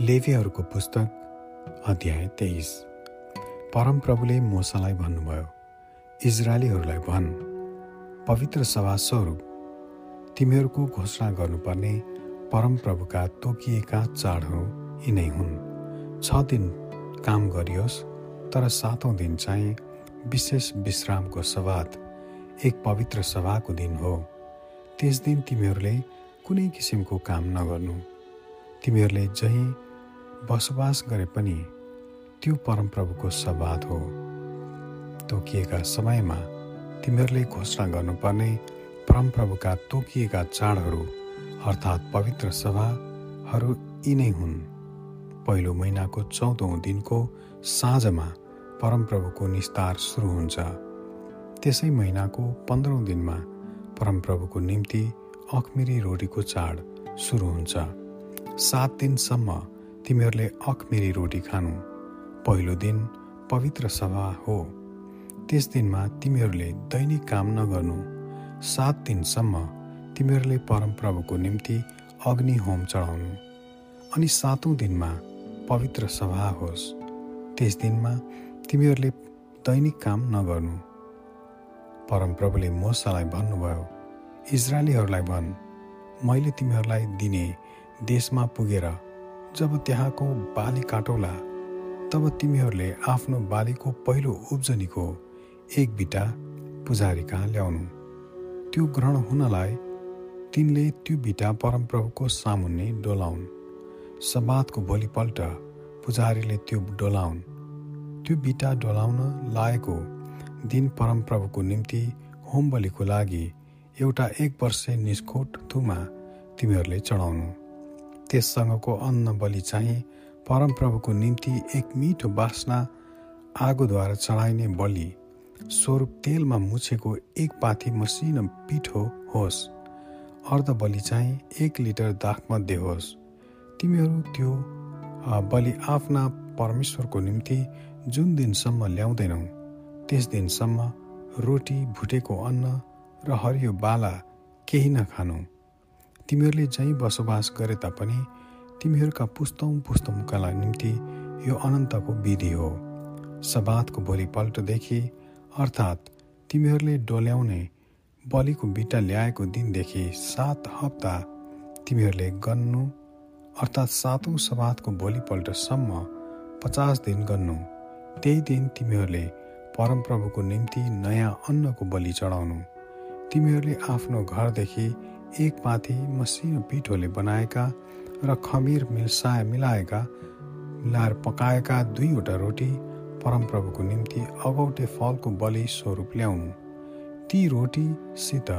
लेवीहरूको पुस्तक अध्याय तेइस। परमप्रभुले मोसालाई भन्नुभयो इजरायलीहरूलाई भन् पवित्र सभा स्वरूप। तिमीहरूको घोषणा गर्नुपर्ने परमप्रभुका तोकिएका चाडहरू यिनै हुन्। छ दिन काम गरियोस् तर सातौँ दिन चाहिँ विशेष विश्रामको सवाद एक पवित्र सभाको दिन हो। त्यस दिन तिमीहरूले कुनै किसिमको काम नगर्नु। तिमीहरूले जहीँ बसोबास गरे पनि त्यो परमप्रभुको सवाद हो। तोकिएका समयमा तिमीहरूले घोषणा गर्नुपर्ने परमप्रभुका तोकिएका चाडहरू अर्थात् पवित्र सभाहरू यिनै हुन्। पहिलो महिनाको चौधौँ दिनको साँझमा परमप्रभुको निस्तार सुरु हुन्छ। त्यसै महिनाको पन्ध्रौँ दिनमा परमप्रभुको निम्ति अखमिरी रोटीको चाड सुरु हुन्छ। सात दिनसम्म तिमीहरूले अखमेरी रोटी खानु। पहिलो दिन पवित्र सभा हो। त्यस दिनमा तिमीहरूले दैनिक काम नगर्नु। सात दिनसम्म तिमीहरूले परमप्रभुको निम्ति अग्नि होम चढाउनु। अनि सातौँ दिनमा पवित्र सभा होस्। त्यस दिनमा तिमीहरूले दैनिक काम नगर्नु। परमप्रभुले मोसालाई भन्नुभयो इजरायलीहरूलाई भन्। मैले तिमीहरूलाई दिने देशमा पुगेर जब त्यहाँको बाली काटौला तब तिमीहरूले आफ्नो बालीको पहिलो उब्जनीको एक बिटा पुजारी कहाँ ल्याउनु। त्यो ग्रहण हुनलाई तिनले त्यो बिटा परमप्रभुको सामुन्ने डोलाउन्। समातको भोलिपल्ट पुजारीले त्यो डोलाउन्। त्यो बिटा डोलाउन लागेको दिन परमप्रभुको निम्ति होम बलिको लागि एउटा एक वर्षे निस्कोट थुमा तिमीहरूले चढाउनु। त्यससँगको अन्न बलि चाहिँ परमप्रभुको निम्ति एक मिठो बास्ना आगोद्वारा चढाइने बलि स्वरूप तेलमा मुछेको एक पाथी मसिनो पिठो होस्। अर्ध बलि चाहिँ एक लिटर दाखमध्ये होस्। तिमीहरू त्यो बलि आफ्ना परमेश्वरको निम्ति जुन दिनसम्म ल्याउँदैनौ त्यस दिनसम्म रोटी भुटेको अन्न र हरियो बाला केही नखानु। तिमीहरूले जहीँ बसोबास गरे तापनि तिमीहरूका पुस्तौँ पुस्तौँका निम्ति यो अनन्तको विधि हो। सबातको भोलिपल्टदेखि अर्थात् तिमीहरूले डोल्याउने बलिको बिटा ल्याएको दिनदेखि सात हप्ता तिमीहरूले गर्नु अर्थात् सातौँ सबातको भोलिपल्टसम्म पचास दिन गर्नु त्यही दिन तिमीहरूले परमप्रभुको निम्ति नयाँ अन्नको बलि चढाउनु। तिमीहरूले आफ्नो घरदेखि एक पाथी मसिनो पिठोले बनाएका र खमिर मिल्साए मिलाएका मिलाएर पकाएका दुईवटा रोटी परमप्रभुको निम्ति अगौटे फलको बलि स्वरूप ल्याउनु। ती रोटीसित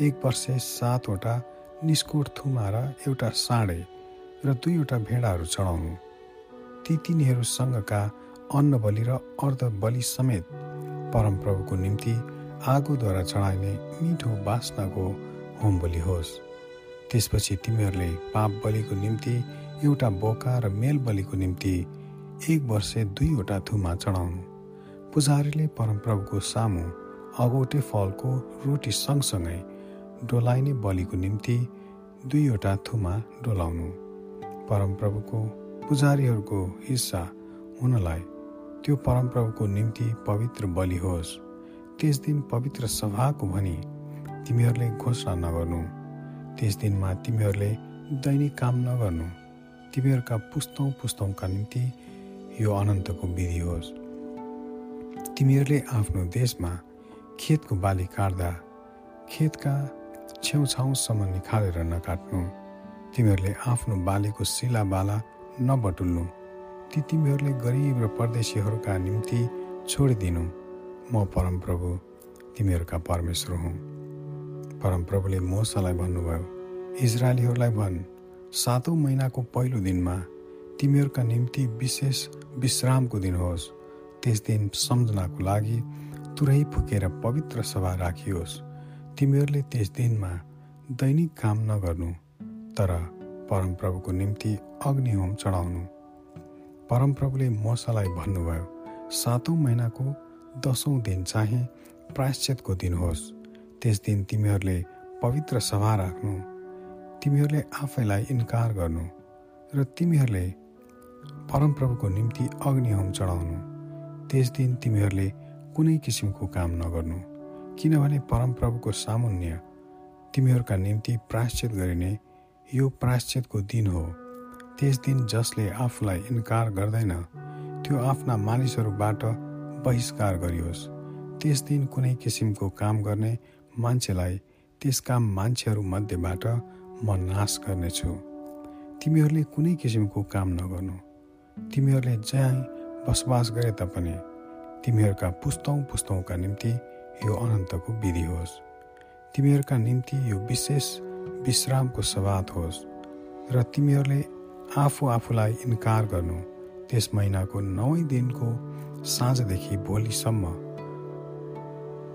एक वर्षे सातवटा निस्कोट थुमा र एउटा साँडे र दुईवटा भेडाहरू चढाउनु। ती तिनीहरूसँगका अन्न बलि र अर्ध बलि समेत परमप्रभुको निम्ति आगोद्वारा चढाइने मिठो बास्नाको होम बलि होस्। त्यसपछि तिमीहरूले पाप बलिको निम्ति एउटा बोका र मेल बलिको निम्ति एक वर्षे दुईवटा थुमा चढाउनु। पुजारीले परमप्रभुको सामु अगौटे फलको रोटी सँगसँगै डोलाइने बलिको निम्ति दुईवटा थुमा डोलाउनु। परमप्रभुको पुजारीहरूको हिस्सा हुनलाई त्यो परमप्रभुको निम्ति पवित्र बलि होस्। त्यस दिन पवित्र सभाको भनी तिमीहरूले घोषणा नगर्नु। त्यस दिनमा तिमीहरूले दैनिक काम नगर्नु। तिमीहरूका पुस्तौँ पुस्तौँका निम्ति यो अनन्तको विधि होस्। तिमीहरूले आफ्नो देशमा खेतको बाली काट्दा खेतका छेउछाउसम्म निखालेर नकाट्नु। तिमीहरूले आफ्नो बालीको सिला बाला नबटुल्नु। ती तिमीहरूले गरिब र परदेशीहरूका निम्ति छोडिदिनु। म परमप्रभु तिमीहरूका परमेश्वर हुँ। परमप्रभुले मोसालाई भन्नुभयो इजरायलीहरूलाई भन् सातौँ महिनाको पहिलो दिनमा तिमीहरूका निम्ति विशेष विश्रामको दिन होस्। त्यस दिन सम्झनाको लागि तुरै फुकेर पवित्र सभा राखियोस्। तिमीहरूले त्यस दिनमा दैनिक काम नगर्नु तर परमप्रभुको निम्ति अग्निहोम चढाउनु। परमप्रभुले मोसालाई भन्नुभयो सातौँ महिनाको दसौँ दिन चाहिँ प्रायश्चितको दिन होस्। त्यस दिन तिमीहरूले पवित्र सभा राख्नु तिमीहरूले आफैलाई इन्कार गर्नु र तिमीहरूले परमप्रभुको निम्ति अग्नि होम चढाउनु। त्यस दिन तिमीहरूले कुनै किसिमको काम नगर्नु किनभने परमप्रभुको सामुन्य तिमीहरूका निम्ति प्राश्चित गरिने यो प्राश्चितको दिन हो। त्यस दिन जसले आफूलाई इन्कार गर्दैन त्यो आफ्ना मानिसहरूबाट बहिष्कार गरियोस्। त्यस दिन कुनै किसिमको काम गर्ने मान्छेलाई त्यस काम मान्छेहरू मध्येबाट म नाश गर्नेछु। तिमीहरूले कुनै किसिमको काम नगर्नु। तिमीहरूले जहाँ बसोबास गरे तापनि तिमीहरूका पुस्तौँ पुस्तौँका निम्ति यो अनन्तको विधि होस्। तिमीहरूका निम्ति यो विशेष विश्रामको सवाद होस् र तिमीहरूले आफू आफूलाई इन्कार गर्नु त्यस महिनाको नौ दिनको साँझदेखि भोलिसम्म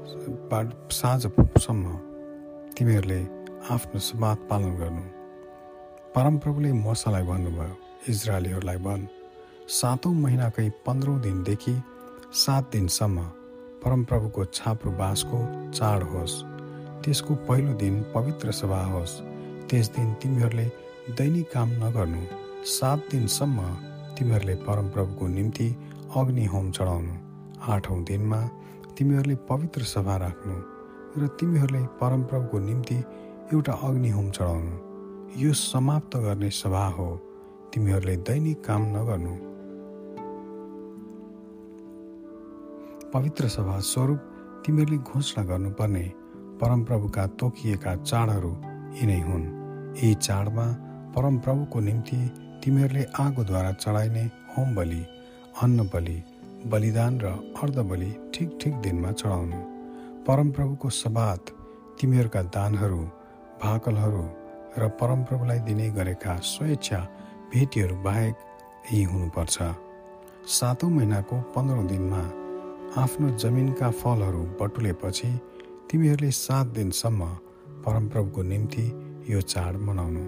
साँझसम्म तिमीहरूले आफ्नो सवाद पालन गर्नु। परमप्रभुले मसालाई भन्नुभयो इजरायलीहरूलाई भन् सातौँ महिनाकै पन्ध्रौँ दिनदेखि सात दिनसम्म परमप्रभुको छाप्रो बाँसको चाड होस्। त्यसको पहिलो दिन पवित्र सभा होस्। त्यस दिन तिमीहरूले दैनिक काम नगर्नु सात दिनसम्म तिमीहरूले परमप्रभुको निम्ति अग्नि होम चढाउनु। आठौँ दिनमा तिमीहरूले पवित्र सभा राख्नु र तिमीहरूले परमप्रभुको निम्ति एउटा अग्नि होम चढाउनु। यो समाप्त गर्ने सभा हो। तिमीहरूले दैनिक काम नगर्नु। पवित्र सभा स्वरूप तिमीहरूले घोषणा गर्नुपर्ने परमप्रभुका तोकिएका चाडहरू यिनै हुन्। यी चाडमा परमप्रभुको निम्ति तिमीहरूले आगोद्वारा चढाइने होम बलि अन्न बलि बलिदान र अर्ध बलि ठिक ठिक दिनमा चढाउनु। परमप्रभुको सबात तिमीहरूका दानहरू भाकलहरू र परमप्रभुलाई दिने गरेका स्वेच्छा भेटीहरू बाहेक यही हुनुपर्छ। सातौँ महिनाको पन्ध्रौँ दिनमा आफ्नो जमिनका फलहरू बटुलेपछि तिमीहरूले सात दिनसम्म परमप्रभुको निम्ति यो चाड मनाउनु।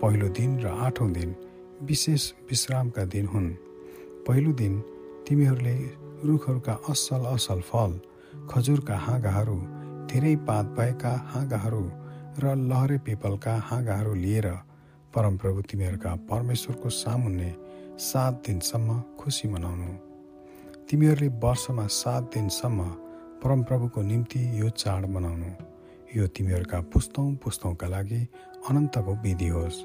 पहिलो दिन र आठौँ दिन विशेष विश्रामका दिन हुन्। पहिलो दिन तिमीहरूले रुखहरूका असल असल फल खजुरका हाँगाहरू धेरै पात भएका हाँगाहरू र लहरे पिपलका हाँगाहरू लिएर परमप्रभु तिमीहरूका परमेश्वरको सामुन्ने सात दिनसम्म खुसी मनाउनु। तिमीहरूले वर्षमा सात दिनसम्म परमप्रभुको निम्ति यो चाड मनाउनु। यो तिमीहरूका पुस्तौँ पुस्तौँका लागि अनन्तको विधि होस्।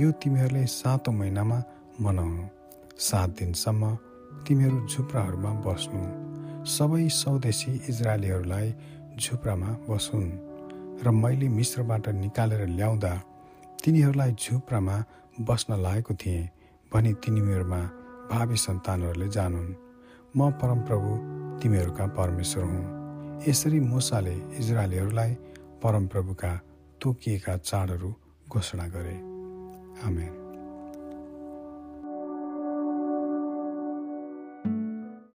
यो तिमीहरूले सातौँ महिनामा मनाउनु। सात दिनसम्म तिमीहरू झुप्राहरूमा बस्नु। सबै स्वदेशी इजरायलीहरूलाई झुप्रामा बसुन् र मैले मिश्रबाट निकालेर ल्याउँदा तिनीहरूलाई झुप्रामा बस्न लागेको थिएँ भनी तिनीहरूमा भावी सन्तानहरूले जानुन्। म परमप्रभु तिमीहरूका परमेश्वर हुँ। यसरी मुसाले इजरायलीहरूलाई परमप्रभुका तोकिएका चाडहरू घोषणा गरे। आमेन।